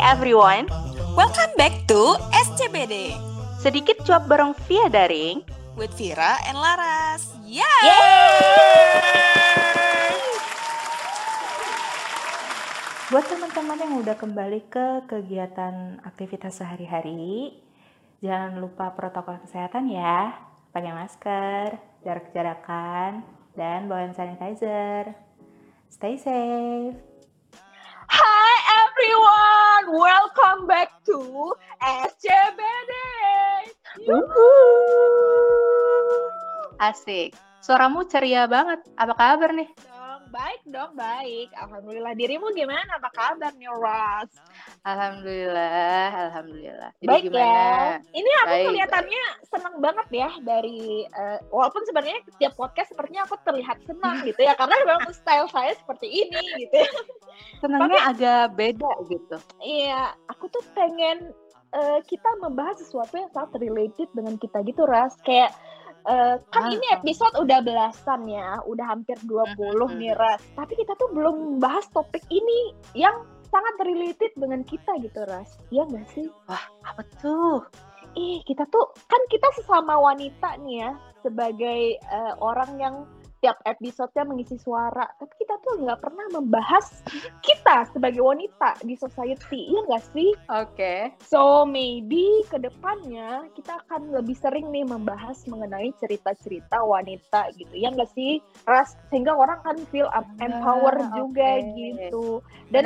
everyone, Welcome back to SCBD sedikit cuap bareng via daring. with Vira and Laras. Yeah. Buat teman-teman yang udah kembali ke kegiatan aktivitas sehari-hari, jangan lupa protokol kesehatan ya. Pakai masker, jarak-jarakan, dan bawa hand sanitizer. Stay safe. Hi everyone, welcome back to SCBD. Asik, suaramu ceria banget. Apa kabar nih? dong, baik dong, baik. Alhamdulillah. Dirimu gimana? Apa kabar nih, Ras? Alhamdulillah, alhamdulillah. Jadi Baik gimana? ya. Ini aku Baik, kelihatannya senang banget ya dari eh, walaupun sebenarnya setiap podcast sepertinya aku terlihat senang gitu ya karena memang style saya seperti ini gitu. ya. Senangnya agak beda gitu. Iya, aku tuh pengen eh, kita membahas sesuatu yang sangat related dengan kita gitu, Ras. Kayak eh, kan Ah. ini episode udah belasan ya, udah hampir 20 Mhm. nih, Ras. Tapi kita tuh belum bahas topik ini yang sangat related dengan kita gitu, Ras. Iya nggak sih? Apa tuh? Ih, kita tuh kan kita sesama wanita nih ya, sebagai eh, orang yang tiap episodenya mengisi suara, tapi kita tuh nggak pernah membahas kita sebagai wanita di society, iya nggak sih? Oke. So maybe ke depannya kita akan lebih sering nih membahas mengenai cerita-cerita wanita gitu, ya nggak sih? Ras sehingga orang kan feel Ah, empower juga oke. gitu. Dan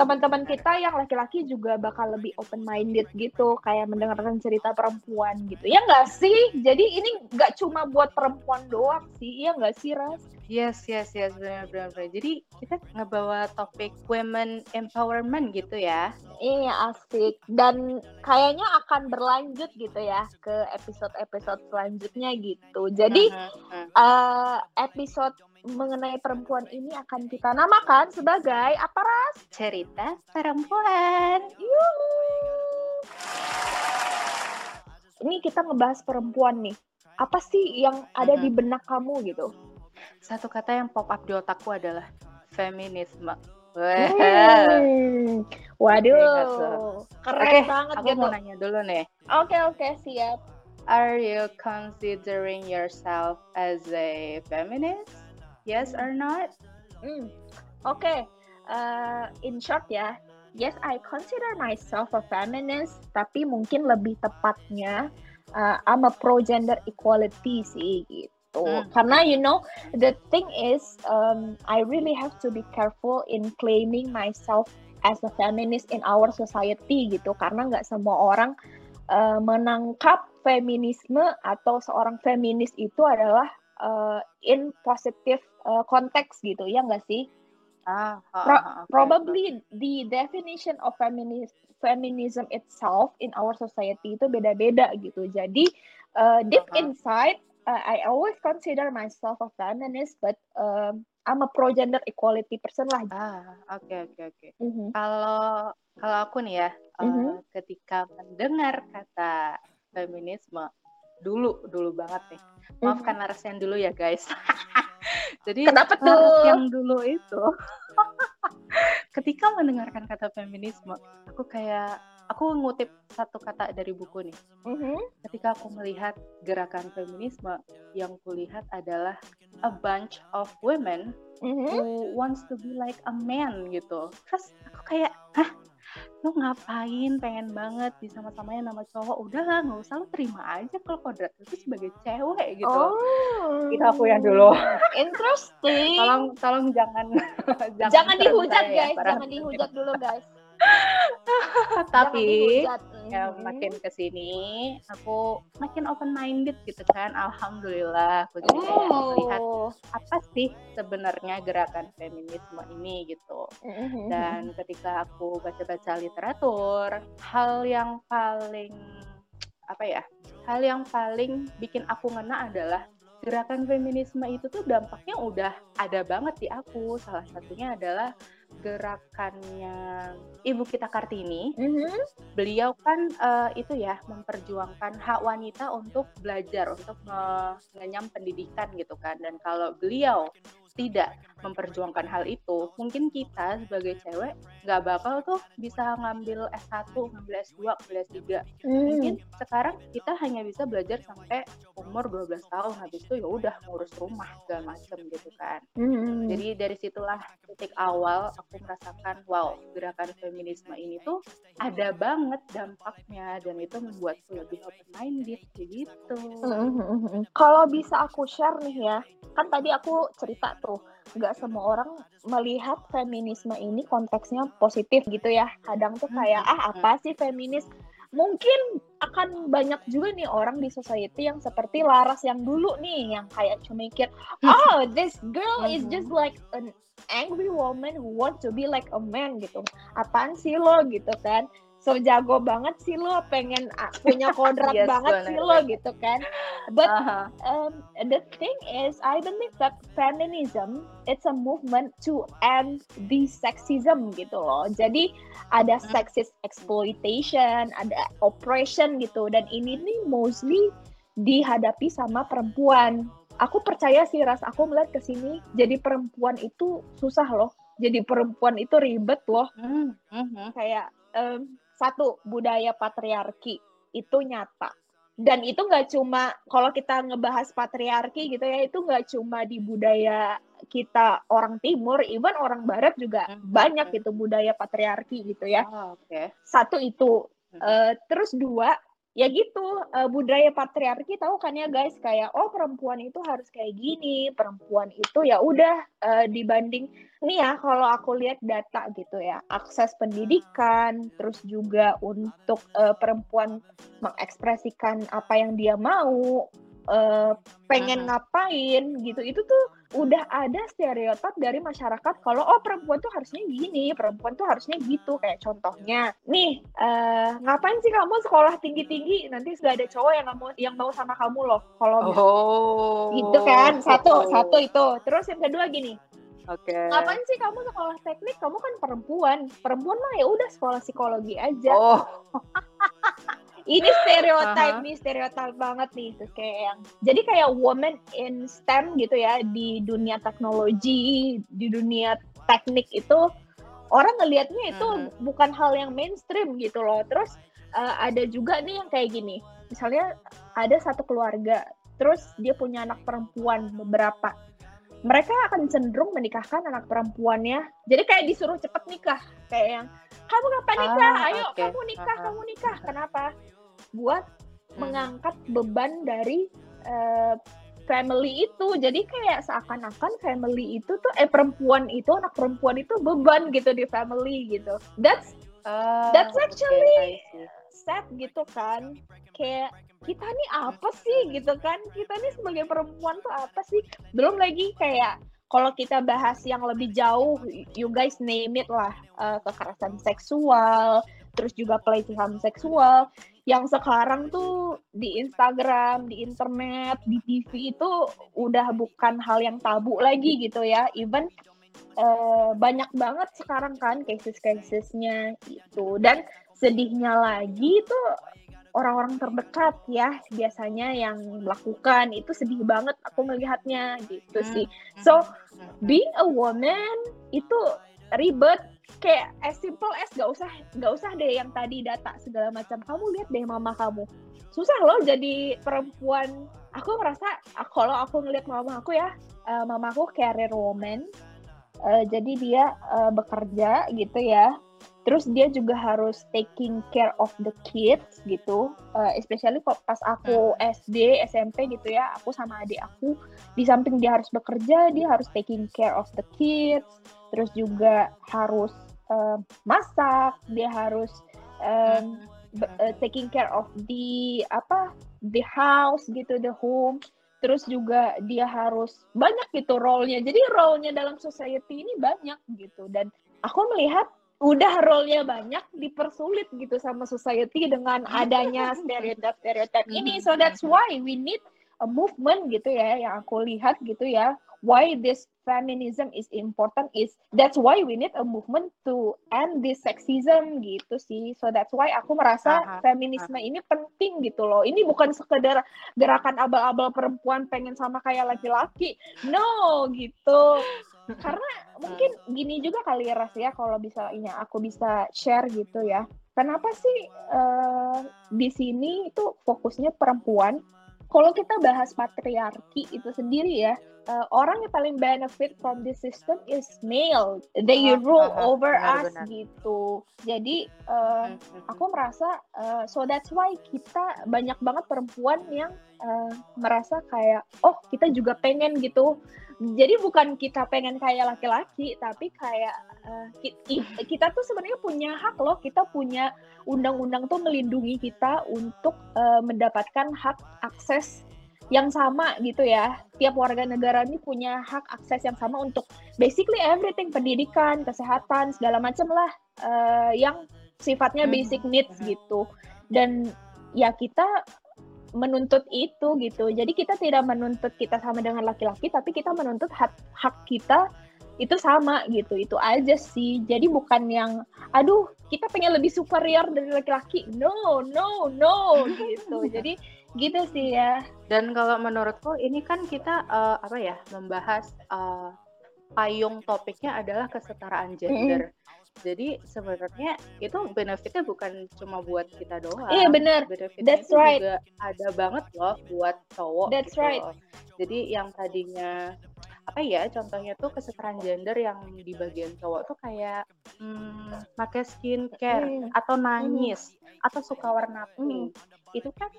teman-teman kita yang laki-laki juga bakal lebih open minded gitu kayak mendengarkan cerita perempuan gitu ya nggak sih jadi ini nggak cuma buat perempuan doang sih iya nggak sih Ras Yes, yes, yes, benar, benar, benar. Jadi kita ngebawa topik women empowerment gitu ya. iya asik dan kayaknya akan berlanjut gitu ya ke episode-episode selanjutnya gitu jadi Mhm, mhm. eh, episode mengenai perempuan ini akan kita namakan sebagai apa Ras? cerita perempuan. Ini kita ngebahas perempuan nih. Apa sih yang ada di benak kamu gitu? Satu kata yang pop up di otakku adalah feminisme. Wah. Hmm. Oke, Waduh, keren Oke, banget Aku gitu. mau nanya dulu nih. Oke oke siap. Are you considering yourself as a feminist? Yes or not? Hmm. Oke, eh, in short ya, yes I consider myself a feminist, tapi mungkin lebih tepatnya eh, I'm a pro gender equality sih gitu. Hmm. Karena you know the thing is, um, I really have to be careful in claiming myself as a feminist in our society gitu. Karena nggak semua orang eh, menangkap feminisme atau seorang feminis itu adalah eh, in positive eh, konteks gitu ya nggak sih? Ah, ah, Pro- oke, Probably the definition of feminis feminism itself in our society itu beda-beda gitu. Jadi uh, deep Uh-huh. inside, uh, I always consider myself a feminist, but um, I'm a pro gender equality person lah. Ah, oke oke oke. Mhm. Kalau kalau aku nih ya, eh, Mhm. ketika mendengar kata feminisme dulu dulu banget nih. Maafkan Laras yang dulu ya guys. Jadi Kenapa tuh? yang dulu itu ketika mendengarkan kata feminisme, aku kayak aku ngutip satu kata dari buku nih. Mhm. Ketika aku melihat gerakan feminisme, yang kulihat adalah a bunch of women Mhm. who wants to be like a man gitu. Terus aku kayak, hah? Lu ngapain pengen banget bisa sama-samain sama cowok? Udah lah, nggak usah lu terima aja kalau kodrat itu sebagai cewek gitu. Oh, Itu aku yang dulu. Interesting. Tolong, tolong jangan, jangan serang dihujat saya ya, guys, jangan dihujat dulu guys. Tapi ya makin ke sini aku makin open minded gitu kan alhamdulillah aku jadi kayak melihat Oh. apa sih sebenarnya gerakan feminisme ini gitu Mhm. dan ketika aku baca-baca literatur hal yang paling apa ya hal yang paling bikin aku ngena adalah gerakan feminisme itu tuh dampaknya udah ada banget di aku salah satunya adalah gerakannya ibu kita Kartini Mhm. beliau kan eh, itu ya memperjuangkan hak wanita untuk belajar untuk mengenyam pendidikan gitu kan dan kalau beliau tidak memperjuangkan hal itu mungkin kita sebagai cewek nggak bakal tuh bisa ngambil S1, ngambil S2, ngambil S3. Hmm. Mungkin sekarang kita hanya bisa belajar sampai umur 12 tahun, habis itu ya udah ngurus rumah segala macem gitu kan. Hmm. Jadi dari situlah titik awal aku merasakan wow gerakan feminisme ini tuh ada banget dampaknya dan itu membuatku lebih open minded gitu. Mhm. Kalau bisa aku share nih ya, kan tadi aku cerita tuh, nggak semua orang melihat feminisme ini konteksnya positif gitu ya. Kadang tuh kayak, ah apa sih feminis? Mungkin akan banyak juga nih orang di society yang seperti Laras yang dulu nih, yang kayak cuma mikir, oh this girl is just like an angry woman who want to be like a man gitu. Apaan sih lo gitu kan? So jago banget sih lo, pengen ah, punya kodrat Yes, banget sih lo gitu kan. But Aha. um, the thing is, I believe that feminism it's a movement to end the sexism gitu loh. Jadi ada Hmm. sexist exploitation, ada oppression gitu, dan ini nih mostly dihadapi sama perempuan. Aku percaya sih ras, aku melihat ke sini, jadi perempuan itu susah loh. Jadi perempuan itu ribet loh. Hmm, mhm. Kayak em, satu budaya patriarki itu nyata dan itu nggak cuma kalau kita ngebahas patriarki gitu ya itu nggak cuma di budaya kita orang timur even orang barat juga Mhm. banyak gitu budaya patriarki gitu ya Oh, Oke. satu itu Mhm. Eh, terus dua ya gitu eh, budaya patriarki tahu kan ya guys? Kayak oh perempuan itu harus kayak gini perempuan itu ya udah eh, dibanding nih ya kalau aku lihat data gitu ya akses pendidikan terus juga untuk eh, perempuan mengekspresikan apa yang dia mau eh, pengen ngapain gitu itu tuh udah ada stereotip dari masyarakat kalau oh perempuan tuh harusnya gini perempuan tuh harusnya gitu. Kayak contohnya nih eh, ngapain sih kamu sekolah tinggi tinggi nanti sudah ada cowok yang mau yang mau sama kamu loh kalau Oh. gitu kan satu satu itu. Terus yang kedua gini Oke. ngapain sih kamu sekolah teknik? Kamu kan perempuan. Perempuan mah ya udah sekolah psikologi aja. Oh. ini stereotip Aha. nih stereotip banget nih terus kayak yang jadi kayak woman in STEM gitu ya di dunia teknologi di dunia teknik itu orang ngelihatnya itu Mhm. bukan hal yang mainstream gitu loh terus eh, ada juga nih yang kayak gini misalnya ada satu keluarga terus dia punya anak perempuan beberapa mereka akan cenderung menikahkan anak perempuannya jadi kayak disuruh cepet nikah kayak yang kamu kapan nikah Ah, ayo oke. kamu nikah Aha. kamu nikah kenapa buat mengangkat beban dari eh, family itu. Jadi kayak seakan-akan family itu tuh eh perempuan itu anak perempuan itu beban gitu di family gitu. That's Ah, That's actually- see. sad gitu kan. Kayak kita nih apa sih gitu kan? Kita nih sebagai perempuan tuh apa sih? Belum lagi kayak kalau kita bahas yang lebih jauh you guys name it lah eh, kekerasan seksual terus juga pelecehan seksual yang sekarang tuh di Instagram di internet di TV itu udah bukan hal yang tabu lagi gitu ya. Even eh, banyak banget sekarang kan cases-casesnya itu. Dan sedihnya lagi itu orang-orang terdekat ya biasanya yang melakukan. Itu sedih banget aku melihatnya gitu Hmm. sih so Mhm. being a woman itu ribet kayak as simple as gak usah gak usah deh yang tadi data segala macam. Kamu lihat deh mama kamu. Susah loh jadi perempuan. Aku merasa kalau aku ngelihat mama aku ya eh, mama aku career woman. Eh, jadi dia eh, bekerja gitu ya. Terus dia juga harus taking care of the kids gitu. Eh, especially kok pas aku SD SMP gitu ya aku sama adik aku di samping dia harus bekerja dia harus taking care of the kids terus juga harus eh, masak dia harus be- eh, taking care of the apa the house gitu the home. Terus juga dia harus banyak gitu role-nya. Jadi role-nya dalam society ini banyak gitu. Dan aku melihat udah role-nya banyak dipersulit gitu sama society dengan adanya stereotip-stereotip ini. So that's why we need a movement gitu ya yang aku lihat gitu ya why this feminism is important is that's why we need a movement to end this sexism gitu sih. So that's why aku merasa Aha, feminisme ini penting gitu loh. Ini bukan sekedar gerakan abal-abal perempuan pengen sama kayak laki-laki. No gitu. Karena mungkin gini juga kali ya Ras ya kalau bisa ini aku bisa share gitu ya. Kenapa sih uh, di sini itu fokusnya perempuan kalau kita bahas patriarki itu sendiri ya uh, orang yang paling benefit from this system is male. They uh, rule uh, over benar, us benar. gitu. Jadi uh, aku merasa uh, so that's why kita banyak banget perempuan yang uh, merasa kayak oh kita juga pengen gitu jadi bukan kita pengen kayak laki-laki tapi kayak uh, kita tuh sebenarnya punya hak loh. Kita punya undang-undang tuh melindungi kita untuk uh, mendapatkan hak akses yang sama gitu ya. Tiap warga negara ini punya hak akses yang sama untuk basically everything pendidikan kesehatan segala macam lah uh, yang sifatnya hmm. basic needs gitu. Dan ya kita menuntut itu gitu. Jadi kita tidak menuntut kita sama dengan laki-laki, tapi kita menuntut hak hak kita itu sama gitu. Itu aja sih. Jadi bukan yang aduh, kita pengen lebih superior dari laki-laki. No, no, no gitu. Jadi gitu sih ya. Dan kalau menurutku ini kan kita uh, apa ya, membahas uh, payung topiknya adalah kesetaraan gender. Mm -hmm. Jadi sebenarnya itu benefitnya bukan cuma buat kita doang. Iya benar. That's itu right. juga ada banget loh buat cowok. That's gitu right. Loh. Jadi yang tadinya apa ya contohnya tuh kesetaraan gender yang di bagian cowok tuh kayak hmm, pakai skincare mm. atau nangis mm. atau suka warna pink mm. itu kan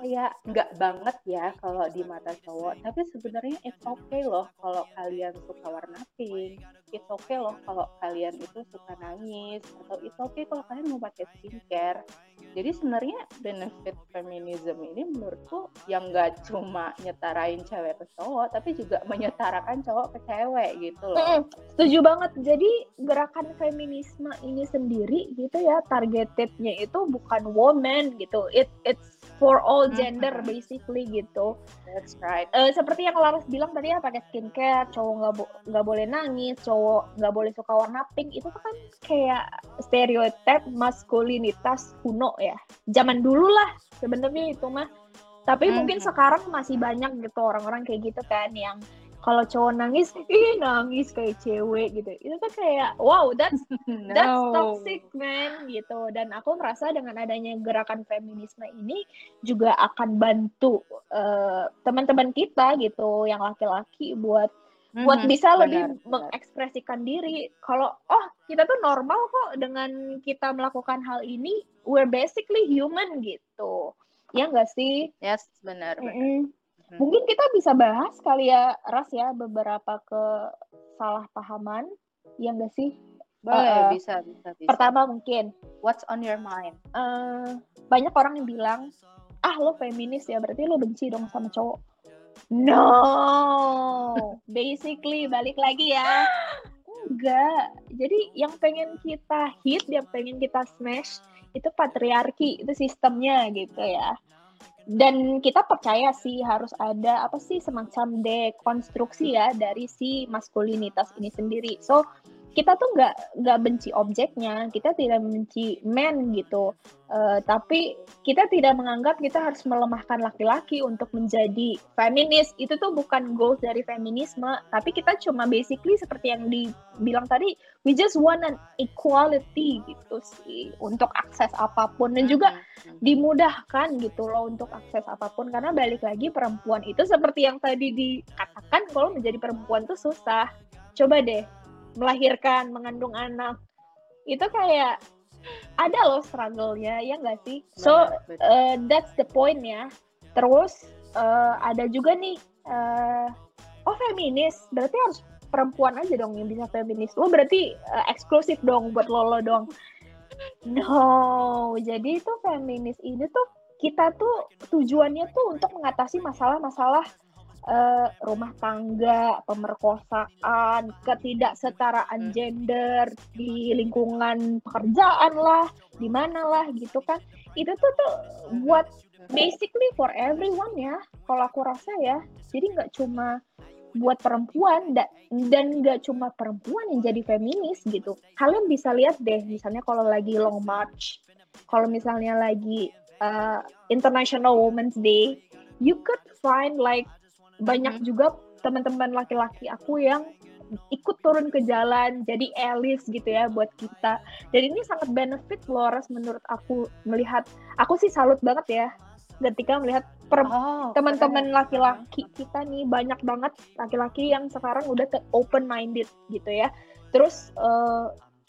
kayak nggak banget ya kalau di mata cowok tapi sebenarnya it's okay loh kalau kalian suka warna pink it's okay loh kalau kalian itu suka nangis atau it's okay kalau kalian mau pakai skincare. Jadi sebenarnya benefit feminism ini menurutku yang nggak cuma nyetarain cewek ke cowok tapi juga menyetarakan cowok ke cewek gitu loh. Mm, setuju banget. Jadi gerakan feminisme ini sendiri gitu ya targetednya itu bukan woman gitu. It it's for all gender mm -hmm. basically gitu. That's right. Uh, seperti yang Laras bilang tadi ya pakai skincare, cowok nggak nggak bo boleh nangis, cowok nggak boleh suka warna pink itu tuh kan kayak stereotip maskulinitas kuno ya. Zaman dulu lah sebenarnya itu mah. Tapi mm -hmm. mungkin sekarang masih banyak gitu orang-orang kayak gitu kan yang kalau cowok nangis ih nangis kayak cewek gitu itu tuh kayak wow that's no. that's toxic man gitu dan aku merasa dengan adanya gerakan feminisme ini juga akan bantu uh, teman-teman kita gitu yang laki-laki buat mm-hmm, buat bisa benar, lebih benar. mengekspresikan diri kalau oh kita tuh normal kok dengan kita melakukan hal ini we're basically human gitu ya enggak sih yes benar, benar. Mm -hmm. Hmm. Mungkin kita bisa bahas kali ya Ras ya beberapa kesalahpahaman yang enggak sih? Boleh, uh, bisa, bisa, bisa. Pertama mungkin what's on your mind? Uh, banyak orang yang bilang, "Ah, lo feminis ya, berarti lo benci dong sama cowok." No. Basically balik lagi ya. Enggak. Jadi yang pengen kita hit, yang pengen kita smash itu patriarki, itu sistemnya gitu ya dan kita percaya sih harus ada apa sih semacam dekonstruksi ya dari si maskulinitas ini sendiri. So kita tuh nggak nggak benci objeknya, kita tidak benci men gitu, uh, tapi kita tidak menganggap kita harus melemahkan laki-laki untuk menjadi feminis. Itu tuh bukan goals dari feminisme, tapi kita cuma basically seperti yang dibilang tadi, we just want an equality gitu sih untuk akses apa pun dan juga mm-hmm. dimudahkan gitu loh untuk akses apa pun karena balik lagi perempuan itu seperti yang tadi dikatakan kalau menjadi perempuan tuh susah. Coba deh melahirkan, mengandung anak, itu kayak ada loh struggle-nya, ya nggak sih? So, uh, that's the point ya. Terus, uh, ada juga nih, uh, oh feminis, berarti harus perempuan aja dong yang bisa feminis. Lo berarti uh, eksklusif dong buat lolo dong. No, jadi itu feminis ini tuh kita tuh tujuannya tuh untuk mengatasi masalah-masalah uh, rumah tangga, pemerkosaan, ketidaksetaraan hmm. gender di lingkungan pekerjaan lah, di mana lah gitu kan. Itu tuh tuh buat basically for everyone ya. Kalau aku rasa ya. Jadi nggak cuma buat perempuan dan nggak cuma perempuan yang jadi feminis gitu. Kalian bisa lihat deh, misalnya kalau lagi long march, kalau misalnya lagi uh, International Women's Day, you could find like banyak hmm. juga teman-teman laki-laki aku yang ikut turun ke jalan jadi elis gitu ya buat kita. Dan ini sangat benefit Flores menurut aku melihat. Aku sih salut banget ya ketika melihat Oh, teman-teman laki-laki kita nih banyak banget laki-laki yang sekarang udah open minded gitu ya. Terus eh,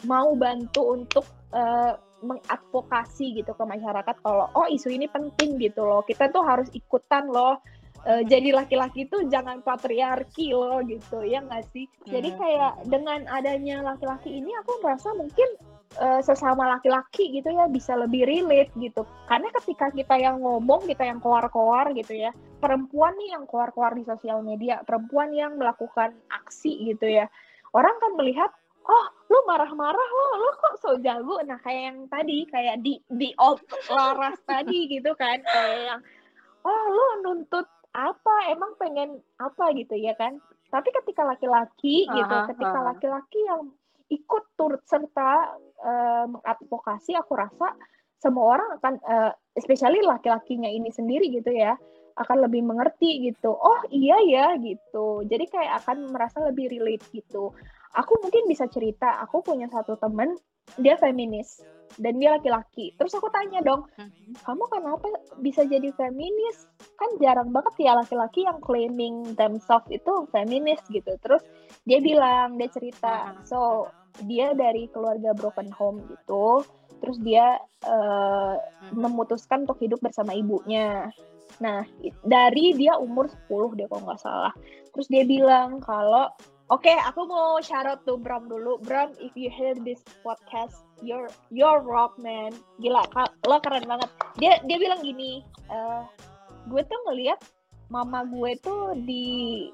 mau bantu untuk eh, mengadvokasi gitu ke masyarakat kalau oh isu ini penting gitu loh. Kita tuh harus ikutan loh Eh, jadi laki-laki tuh jangan patriarki loh gitu ya nggak sih? Jadi Hmm. kayak dengan adanya laki-laki ini aku merasa mungkin eh, sesama laki-laki gitu ya bisa lebih relate gitu. Karena ketika kita yang ngomong kita yang keluar-keluar gitu ya perempuan nih yang keluar-keluar di sosial media perempuan yang melakukan aksi gitu ya orang kan melihat oh lu marah-marah lo lo kok so jago? Nah kayak yang tadi kayak di di old laras tadi gitu kan kayak yang oh lu nuntut apa emang pengen apa gitu ya kan? Tapi ketika laki-laki gitu Aha, ketika aha. laki-laki yang ikut turut serta eh, mengadvokasi aku rasa semua orang akan eh, especially laki-lakinya ini sendiri gitu ya akan lebih mengerti gitu. Oh iya ya gitu. Jadi kayak akan merasa lebih relate gitu. Aku mungkin bisa cerita aku punya satu temen dia feminis dan dia laki-laki terus aku tanya dong Mhm. kamu kenapa bisa jadi feminis? Kan jarang banget ya laki-laki yang claiming themselves itu feminis gitu. Terus dia bilang, dia cerita, Mhm. so dia dari keluarga broken home gitu. Terus dia Mhm. memutuskan untuk hidup bersama ibunya. Nah, dari dia umur 10 deh kalau nggak salah. Terus dia bilang kalau Oke, aku mau out to Bram dulu. Bram, if you hear this podcast, you're you're rock man. Gila, lo keren banget. Dia dia bilang gini, eh gue tuh ngelihat mama gue tuh di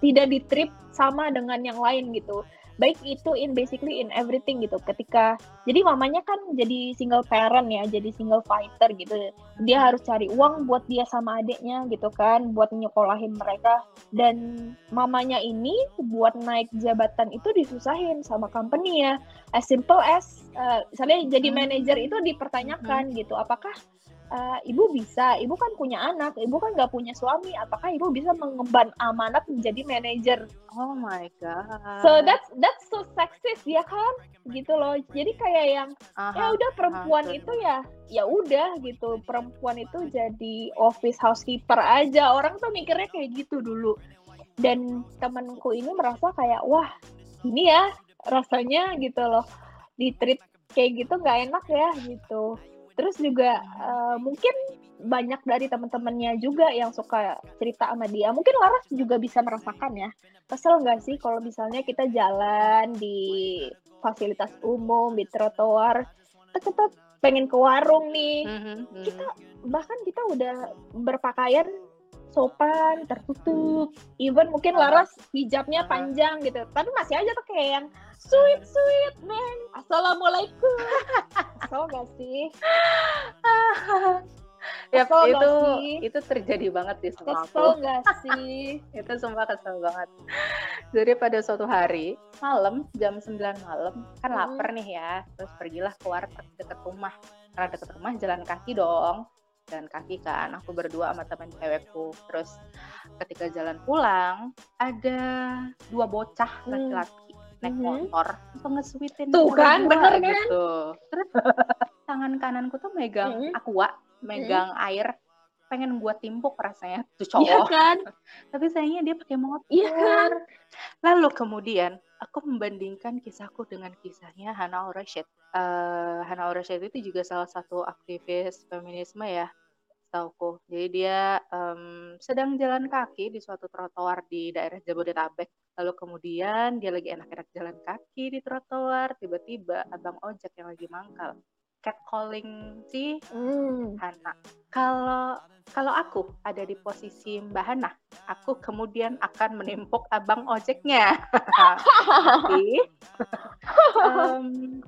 tidak di trip sama dengan yang lain gitu. Baik itu in basically in everything gitu. Ketika jadi mamanya kan jadi single parent ya, jadi single fighter gitu. Dia harus cari uang buat dia sama adiknya gitu kan, buat nyekolahin mereka dan mamanya ini buat naik jabatan itu disusahin sama company ya as simple as uh, misalnya jadi Hmm. manajer itu dipertanyakan gitu apakah uh, ibu bisa. Ibu kan punya anak. Ibu kan nggak punya suami. Apakah ibu bisa mengemban amanat menjadi manajer? Oh my god. so that's that's so sexist ya kan? Gitu loh. Jadi kayak yang ya Aha. udah perempuan betul. itu ya ya udah gitu. Perempuan itu jadi office housekeeper aja. Orang tuh mikirnya kayak gitu dulu. Dan temanku ini merasa kayak wah ini ya rasanya gitu loh. Di treat kayak gitu nggak enak ya gitu terus juga eh, mungkin banyak dari teman-temannya juga yang suka cerita sama dia. Mungkin Laras juga bisa merasakan ya. Kesel nggak sih kalau misalnya kita jalan di fasilitas umum di trotoar kita pengen ke warung nih? Mhm, mhm. kita bahkan kita udah berpakaian sopan tertutup even mungkin. Laras hijabnya Aha. panjang gitu tapi masih aja tuh kayak yang sweet sweet man assalamualaikum kesel gak sih Kesel gak itu sih? itu terjadi banget di sama kesel aku. gak sih Itu sumpah kesel banget. Jadi pada suatu hari malam jam 9 malam kan Mhm. lapar nih ya, terus pergilah keluar dekat rumah. Karena dekat rumah jalan kaki dong. Jalan kaki kan, aku berdua sama teman cewekku. Terus ketika jalan pulang ada dua bocah Hmm. laki-laki naik Mhm. motor langsung nge-sweetin Tuh kan, bener kan? gitu. Terus tangan kananku tuh megang Mhm. aqua, megang air pengen gua timpuk rasanya tuh iya cowok kan tapi sayangnya dia pakai motor iya kan lalu kemudian aku membandingkan kisahku dengan kisahnya Hana Rashid Eh, Hana Rashid itu juga salah satu aktivis feminisme ya setauku. Jadi dia em, sedang jalan kaki di suatu trotoar di daerah Jabodetabek. Lalu kemudian dia lagi enak-enak jalan kaki di trotoar tiba-tiba abang ojek yang lagi mangkal catcalling si Hmm. Hana. Kalau kalau aku ada di posisi Mbak Hana, aku kemudian akan menimpuk abang ojeknya. Tapi em,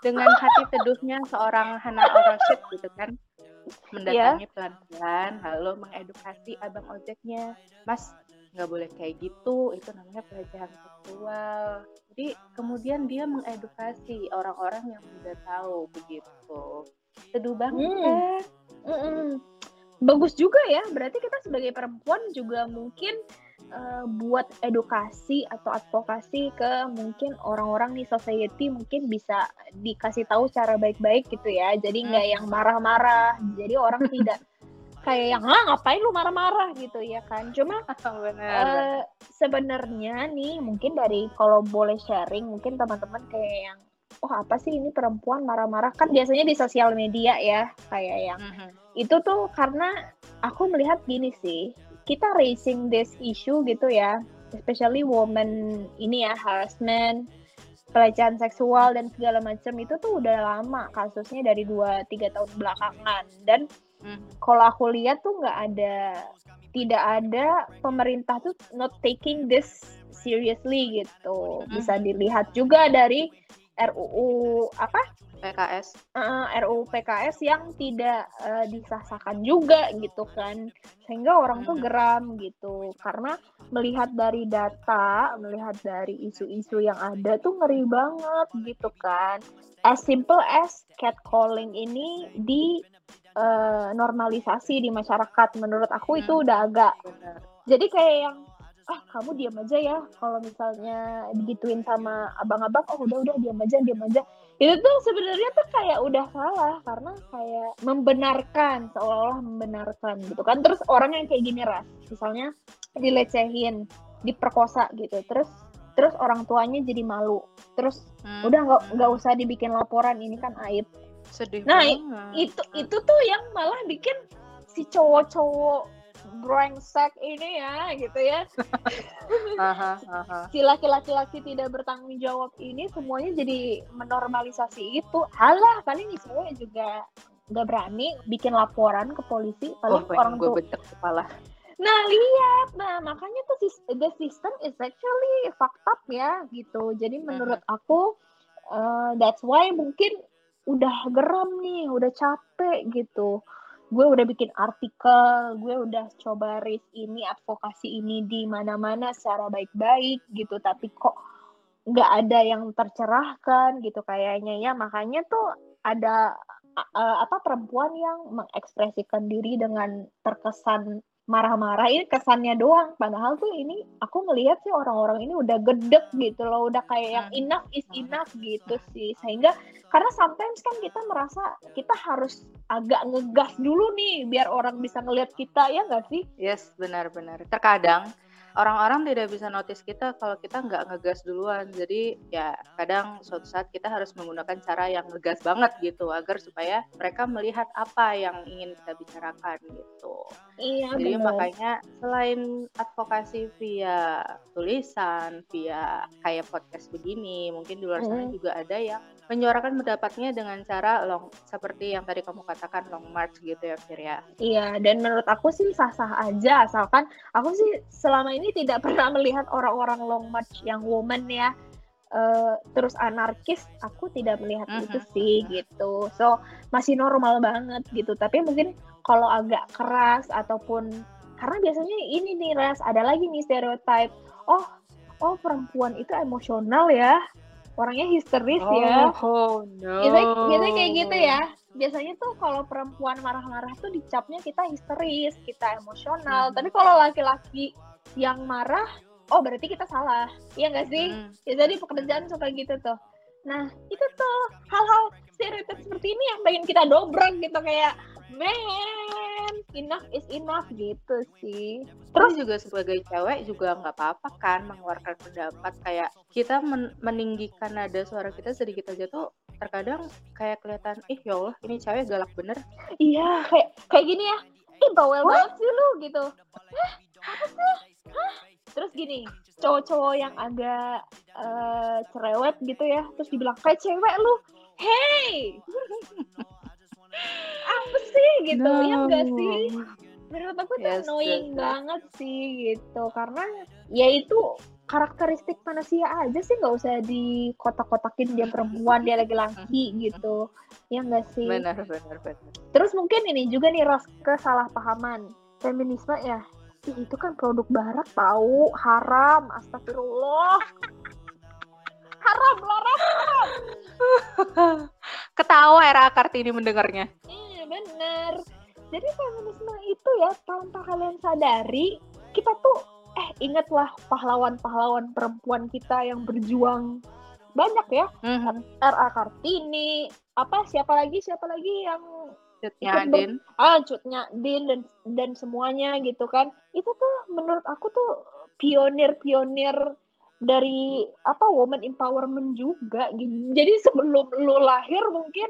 dengan hati teduhnya seorang Hana Oroshid gitu kan, mendatangi pelan-pelan, lalu mengedukasi abang ojeknya, Mas nggak boleh kayak gitu, itu namanya pelecehan seksual. Jadi kemudian dia mengedukasi orang-orang yang tidak tahu begitu. Teduh banget Hmm. Mm-mm. Bagus juga ya, berarti kita sebagai perempuan juga mungkin uh, buat edukasi atau advokasi ke mungkin orang-orang nih society mungkin bisa dikasih tahu cara baik-baik gitu ya. Jadi nggak yang marah-marah. Jadi orang tidak kayak yang ah ngapain lu marah-marah? Gitu ya kan. Cuma uh, sebenarnya nih mungkin dari kalau boleh sharing mungkin teman-teman kayak yang oh apa sih ini perempuan marah-marah? Kan biasanya di sosial media ya kayak yang. Mm-hmm. itu tuh karena aku melihat gini sih kita raising this issue gitu ya especially woman ini ya harassment pelecehan seksual dan segala macam itu tuh udah lama kasusnya dari 2 tiga tahun belakangan. Dan Hmm. Kalau aku lihat tuh nggak ada, tidak ada pemerintah tuh not taking this seriously gitu. Hmm. Bisa dilihat juga dari RUU apa? PKS. Uh, RUU PKS yang tidak uh, disahkan juga gitu kan. Sehingga orang tuh hmm. geram gitu. Karena melihat dari data, melihat dari isu-isu yang ada tuh ngeri banget gitu kan. As simple as catcalling ini di uh, normalisasi di masyarakat. Menurut aku hmm. itu udah agak jadi kayak yang ah kamu diam aja ya. Kalau misalnya digituin sama abang-abang oh udah udah diam aja diam aja. Itu tuh sebenarnya tuh kayak udah salah karena kayak membenarkan seolah-olah membenarkan gitu kan. Terus orang yang kayak gini ras misalnya dilecehin diperkosa gitu terus terus orang tuanya jadi malu. Terus hmm. udah nggak nggak usah dibikin laporan ini kan aib Sedih nah banget. itu itu tuh yang malah bikin si cowok-cowok brengsek ini ya gitu ya. Si laki-laki tidak bertanggung jawab ini semuanya jadi menormalisasi itu. Halah kali ini cewek juga nggak berani bikin laporan ke polisi paling oh, orang tuh kepala. Nah lihat, nah makanya tuh the system is actually fucked up ya gitu. Jadi menurut aku uh, that's why mungkin udah geram nih, udah capek gitu. Gue udah bikin artikel, gue udah coba raise ini, advokasi ini di mana-mana secara baik-baik gitu, tapi kok nggak ada yang tercerahkan gitu kayaknya ya. Makanya tuh ada uh, apa perempuan yang mengekspresikan diri dengan terkesan marah-marah ini kesannya doang. Padahal tuh ini aku ngelihat sih orang-orang ini udah gedek gitu loh udah kayak yang enough is enough gitu sih. Sehingga karena sometimes kan kita merasa kita harus agak ngegas dulu nih biar orang bisa ngelihat kita ya nggak sih? Yes benar-benar. Terkadang orang-orang tidak bisa notice kita kalau kita nggak ngegas duluan. Jadi ya kadang suatu saat kita harus menggunakan cara yang ngegas banget gitu agar supaya mereka melihat apa yang ingin kita bicarakan gitu. Iya. Jadi bener. makanya selain advokasi via tulisan, via kayak podcast begini, mungkin di luar sana mm. juga ada yang menyuarakan pendapatnya dengan cara long seperti yang tadi kamu katakan long march gitu ya Fir ya. Iya, dan menurut aku sih sah-sah aja asalkan aku sih selama ini tidak pernah melihat orang-orang long march yang woman ya uh, terus anarkis aku tidak melihat uh -huh. itu sih gitu. So masih normal banget gitu. Tapi mungkin kalau agak keras ataupun karena biasanya ini nih ras ada lagi nih stereotype. Oh, oh perempuan itu emosional ya orangnya histeris oh, ya. Oh no. Biasanya, biasanya kayak gitu ya. Biasanya tuh kalau perempuan marah-marah tuh dicapnya kita histeris, kita emosional. Hmm. Tapi kalau laki-laki yang marah, oh berarti kita salah. Iya nggak sih? Hmm. Ya jadi pekerjaan suka gitu tuh. Nah itu tuh hal-hal stereotip seperti ini yang pengen kita dobrak gitu kayak man enough is enough gitu sih. Terus juga sebagai cewek juga nggak apa-apa kan mengeluarkan pendapat kayak kita men meninggikan nada suara kita sedikit aja tuh terkadang kayak kelihatan ih ya Allah ini cewek galak bener. Iya kayak kayak gini ya. Ih bawel banget sih lu gitu. Hah? Hah? terus gini cowok-cowok yang agak uh, cerewet gitu ya terus dibilang kayak cewek lu. Hey apa sih gitu? No. ya enggak sih? Menurut aku itu yes, annoying yes, banget sih gitu. Karena ya itu karakteristik manusia aja sih nggak usah di kotak-kotakin dia perempuan dia laki-laki gitu. Ya enggak sih? Benar benar benar. Terus mungkin ini juga nih ras kesalahpahaman. Feminisme ya Ih, itu kan produk barat tahu haram astagfirullah. Haram laras haram Ketawa era Kartini mendengarnya. Iya bener. Jadi feminisme itu ya tanpa kalian sadari kita tuh eh ingatlah pahlawan-pahlawan perempuan kita yang berjuang banyak ya Mhm. RA Kartini apa siapa lagi siapa lagi yang ber- Adin. ah cutnya Din dan dan semuanya gitu kan itu tuh menurut aku tuh pionir-pionir dari apa woman empowerment juga gitu. Jadi sebelum lu lahir mungkin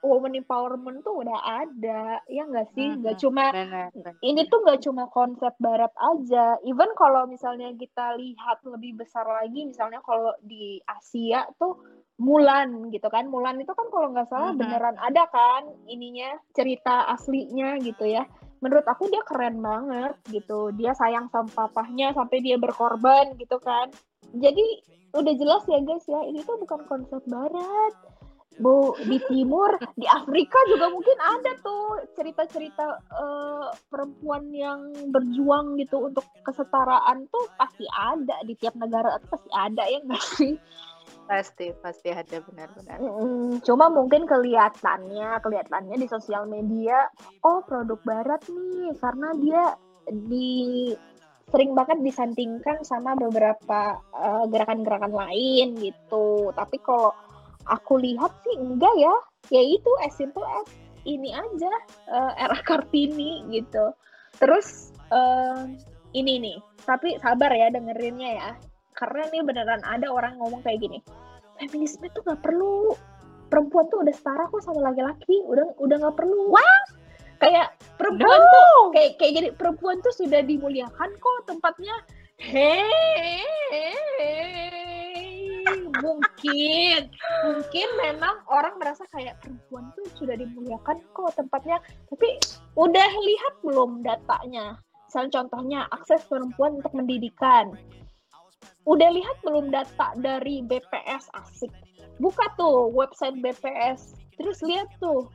woman empowerment tuh udah ada ya nggak sih nggak Mhm. cuma Benar. benar. ini tuh nggak cuma konsep barat aja even kalau misalnya kita lihat lebih besar lagi misalnya kalau di Asia tuh Mulan gitu kan Mulan itu kan kalau nggak salah Mhm. beneran ada kan ininya cerita aslinya gitu ya menurut aku dia keren banget gitu dia sayang sama papahnya sampai dia berkorban gitu kan jadi udah jelas ya guys ya ini tuh bukan konsep barat Bu, di timur, di Afrika juga mungkin ada tuh cerita-cerita eh, perempuan yang berjuang gitu untuk kesetaraan tuh pasti ada di tiap negara tuh pasti ada ya nggak sih? Pasti, pasti ada benar-benar. Mm, Cuma mungkin kelihatannya, kelihatannya di sosial media, oh produk barat nih karena dia di sering banget disandingkan sama beberapa eh, gerakan-gerakan lain gitu. Tapi kalau aku lihat sih enggak ya, ya itu as simple as ini aja eh, era Kartini gitu. Terus eh, ini nih, tapi sabar ya dengerinnya ya, karena ini beneran ada orang ngomong kayak gini feminisme tuh nggak perlu. Perempuan tuh udah setara kok sama laki-laki. Udah udah nggak perlu. Wah kayak perempuan tuh kayak kayak gini perempuan tuh sudah dimuliakan kok tempatnya. Hei mungkin mungkin memang orang merasa kayak perempuan tuh sudah dimuliakan kok tempatnya. Tapi udah lihat belum datanya? Misalnya contohnya akses perempuan untuk pendidikan udah lihat belum data dari BPS asik? Buka tuh website BPS terus lihat tuh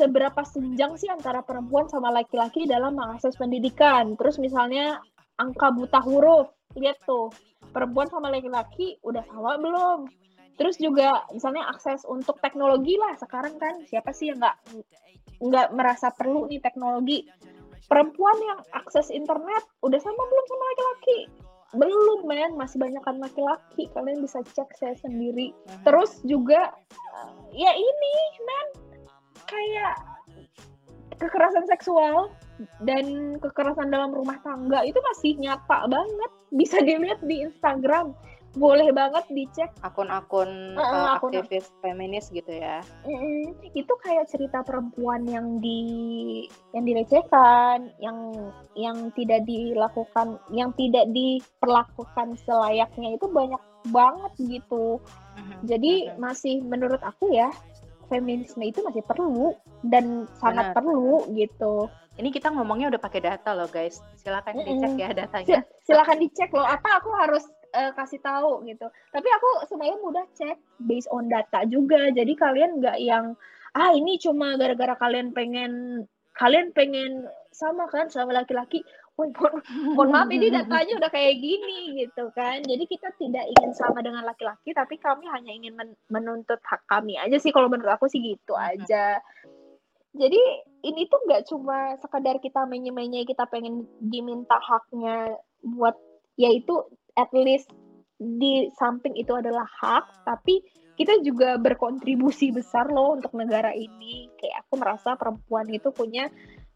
seberapa senjang sih antara perempuan sama laki-laki dalam mengakses pendidikan? Terus misalnya angka buta huruf lihat tuh perempuan sama laki-laki udah sama belum? Terus juga misalnya akses untuk teknologi lah sekarang kan siapa sih yang nggak nggak merasa perlu nih teknologi? Perempuan yang akses internet udah sama belum sama laki-laki? Belum men. Masih banyak kan laki-laki. Kalian bisa cek saya sendiri. Terus juga eh, ya ini men kayak kekerasan seksual dan kekerasan dalam rumah tangga itu masih nyata banget bisa dilihat di Instagram boleh banget dicek Akun-akun Heeh, eh, akun- aktivis feminis gitu ya. Mm, itu kayak cerita perempuan yang di yang dilecehkan, yang yang tidak dilakukan, yang tidak diperlakukan selayaknya itu banyak banget gitu. Mhm. Jadi Mhm. masih menurut aku ya feminisme itu masih perlu dan sangat Benar. perlu gitu. Ini kita ngomongnya udah pakai data loh guys. Silakan Mm-mm. dicek ya datanya. Si- silakan dicek loh apa aku harus eh, kasih tahu gitu. Tapi aku semalam udah cek based on data juga. Jadi kalian nggak yang ah ini cuma gara-gara kalian pengen kalian pengen sama kan sama laki-laki. Mohon, mohon maaf ini datanya udah kayak gini gitu kan. Jadi kita tidak ingin sama dengan laki-laki, tapi kami hanya ingin men- menuntut hak kami aja sih. Kalau menurut aku sih gitu aja. Jadi ini tuh nggak cuma sekadar kita menye-menye kita pengen diminta haknya buat yaitu at least di samping itu adalah hak, tapi kita juga berkontribusi besar loh untuk negara ini. Kayak aku merasa perempuan itu punya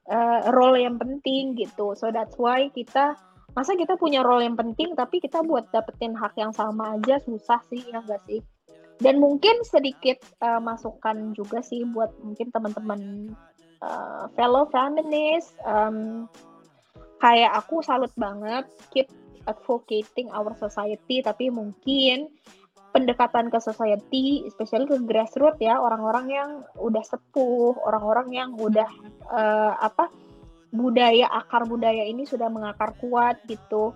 eh, role yang penting gitu. So that's why kita masa kita punya role yang penting tapi kita buat dapetin hak yang sama aja susah sih ya enggak sih? Dan mungkin sedikit eh, masukan juga sih buat mungkin teman-teman eh, fellow feminist em, kayak aku salut banget keep advocating our society tapi mungkin pendekatan ke society especially ke grassroots ya orang-orang yang udah sepuh orang-orang yang udah eh, apa budaya akar budaya ini sudah mengakar kuat gitu.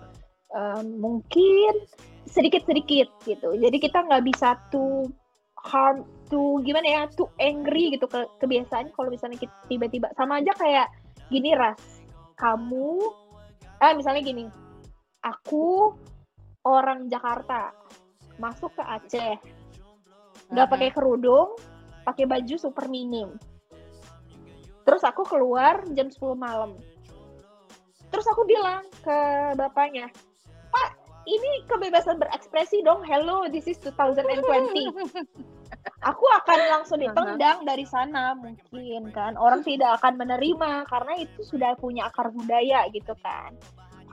Eh, mungkin sedikit-sedikit gitu. Jadi kita nggak bisa tuh harm tuh gimana ya tuh angry gitu ke kebiasaan kalau misalnya kita tiba-tiba. Sama aja kayak gini ras. Kamu ah misalnya gini. Aku orang Jakarta masuk ke Aceh nggak Mhm. pakai kerudung pakai baju super minim terus aku keluar jam 10 malam terus aku bilang ke bapaknya ini kebebasan berekspresi dong. Hello, this is 2020. Aku akan langsung ditendang dari sana mungkin kan. Orang tidak akan menerima karena itu sudah punya akar budaya gitu kan.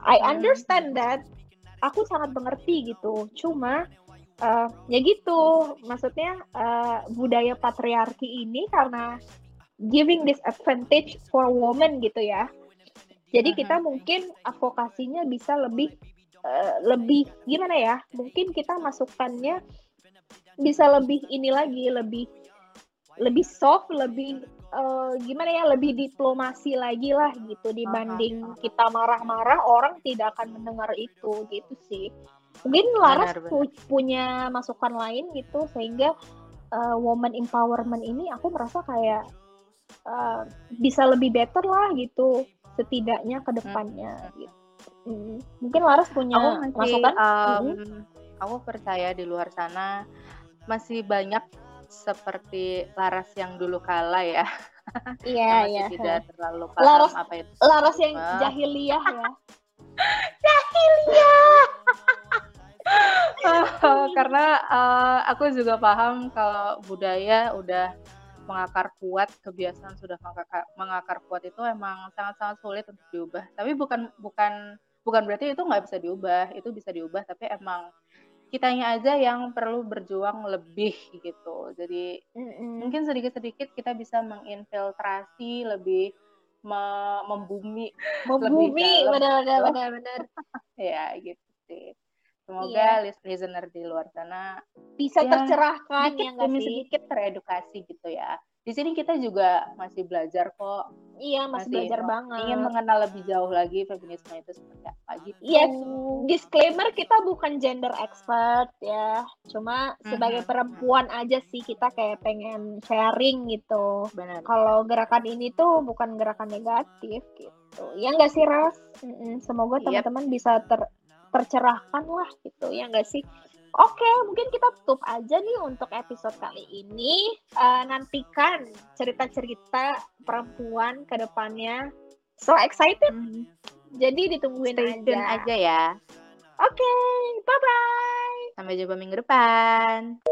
I understand that. Aku sangat mengerti gitu. Cuma uh, ya gitu. Maksudnya uh, budaya patriarki ini karena giving this advantage for women gitu ya. Jadi kita mungkin advokasinya bisa lebih uh, lebih gimana ya? Mungkin kita masukkannya bisa lebih ini lagi, lebih lebih soft, lebih uh, gimana ya, lebih diplomasi lagi lah gitu dibanding kita marah-marah orang tidak akan mendengar itu gitu sih. Mungkin Laras benar, benar. punya masukan lain gitu sehingga uh, woman empowerment ini aku merasa kayak uh, bisa lebih better lah gitu setidaknya ke depannya hmm. gitu. Hmm. Mungkin Laras punya aku masih, masukan? Um, hmm. Aku percaya di luar sana masih banyak seperti Laras yang dulu kala ya. Iya, iya. Tidak terlalu paham Laras, apa itu. Laras yang jahiliyah ya. jahiliyah. karena uh, aku juga paham kalau budaya udah mengakar kuat, kebiasaan sudah mengakar, mengakar kuat itu emang sangat-sangat sulit untuk diubah. Tapi bukan bukan bukan berarti itu nggak bisa diubah, itu bisa diubah. Tapi emang kitanya aja yang perlu berjuang lebih gitu. Jadi mm-hmm. mungkin sedikit-sedikit kita bisa menginfiltrasi lebih me membumi membumi benar-benar benar-benar ya gitu sih. Semoga iya. listener di luar sana bisa ya, tercerahkan sedikit ya demi sih? sedikit teredukasi gitu ya. Di sini kita juga masih belajar kok. Iya, masih, masih belajar banget. Ingin mengenal lebih jauh lagi feminisme itu seperti apa gitu. Iya, disclaimer kita bukan gender expert ya. Cuma mm-hmm. sebagai perempuan aja sih kita kayak pengen sharing gitu. Benar. Kalau gerakan ini tuh bukan gerakan negatif gitu. Ya enggak sih, Ras? Semoga teman-teman yep. bisa ter tercerahkan lah gitu ya enggak sih Oke, mungkin kita tutup aja nih untuk episode kali ini. Uh, nantikan cerita-cerita perempuan ke depannya. So excited. Mm. Jadi ditungguin Stay aja. aja ya. Oke, okay, bye-bye. Sampai jumpa minggu depan.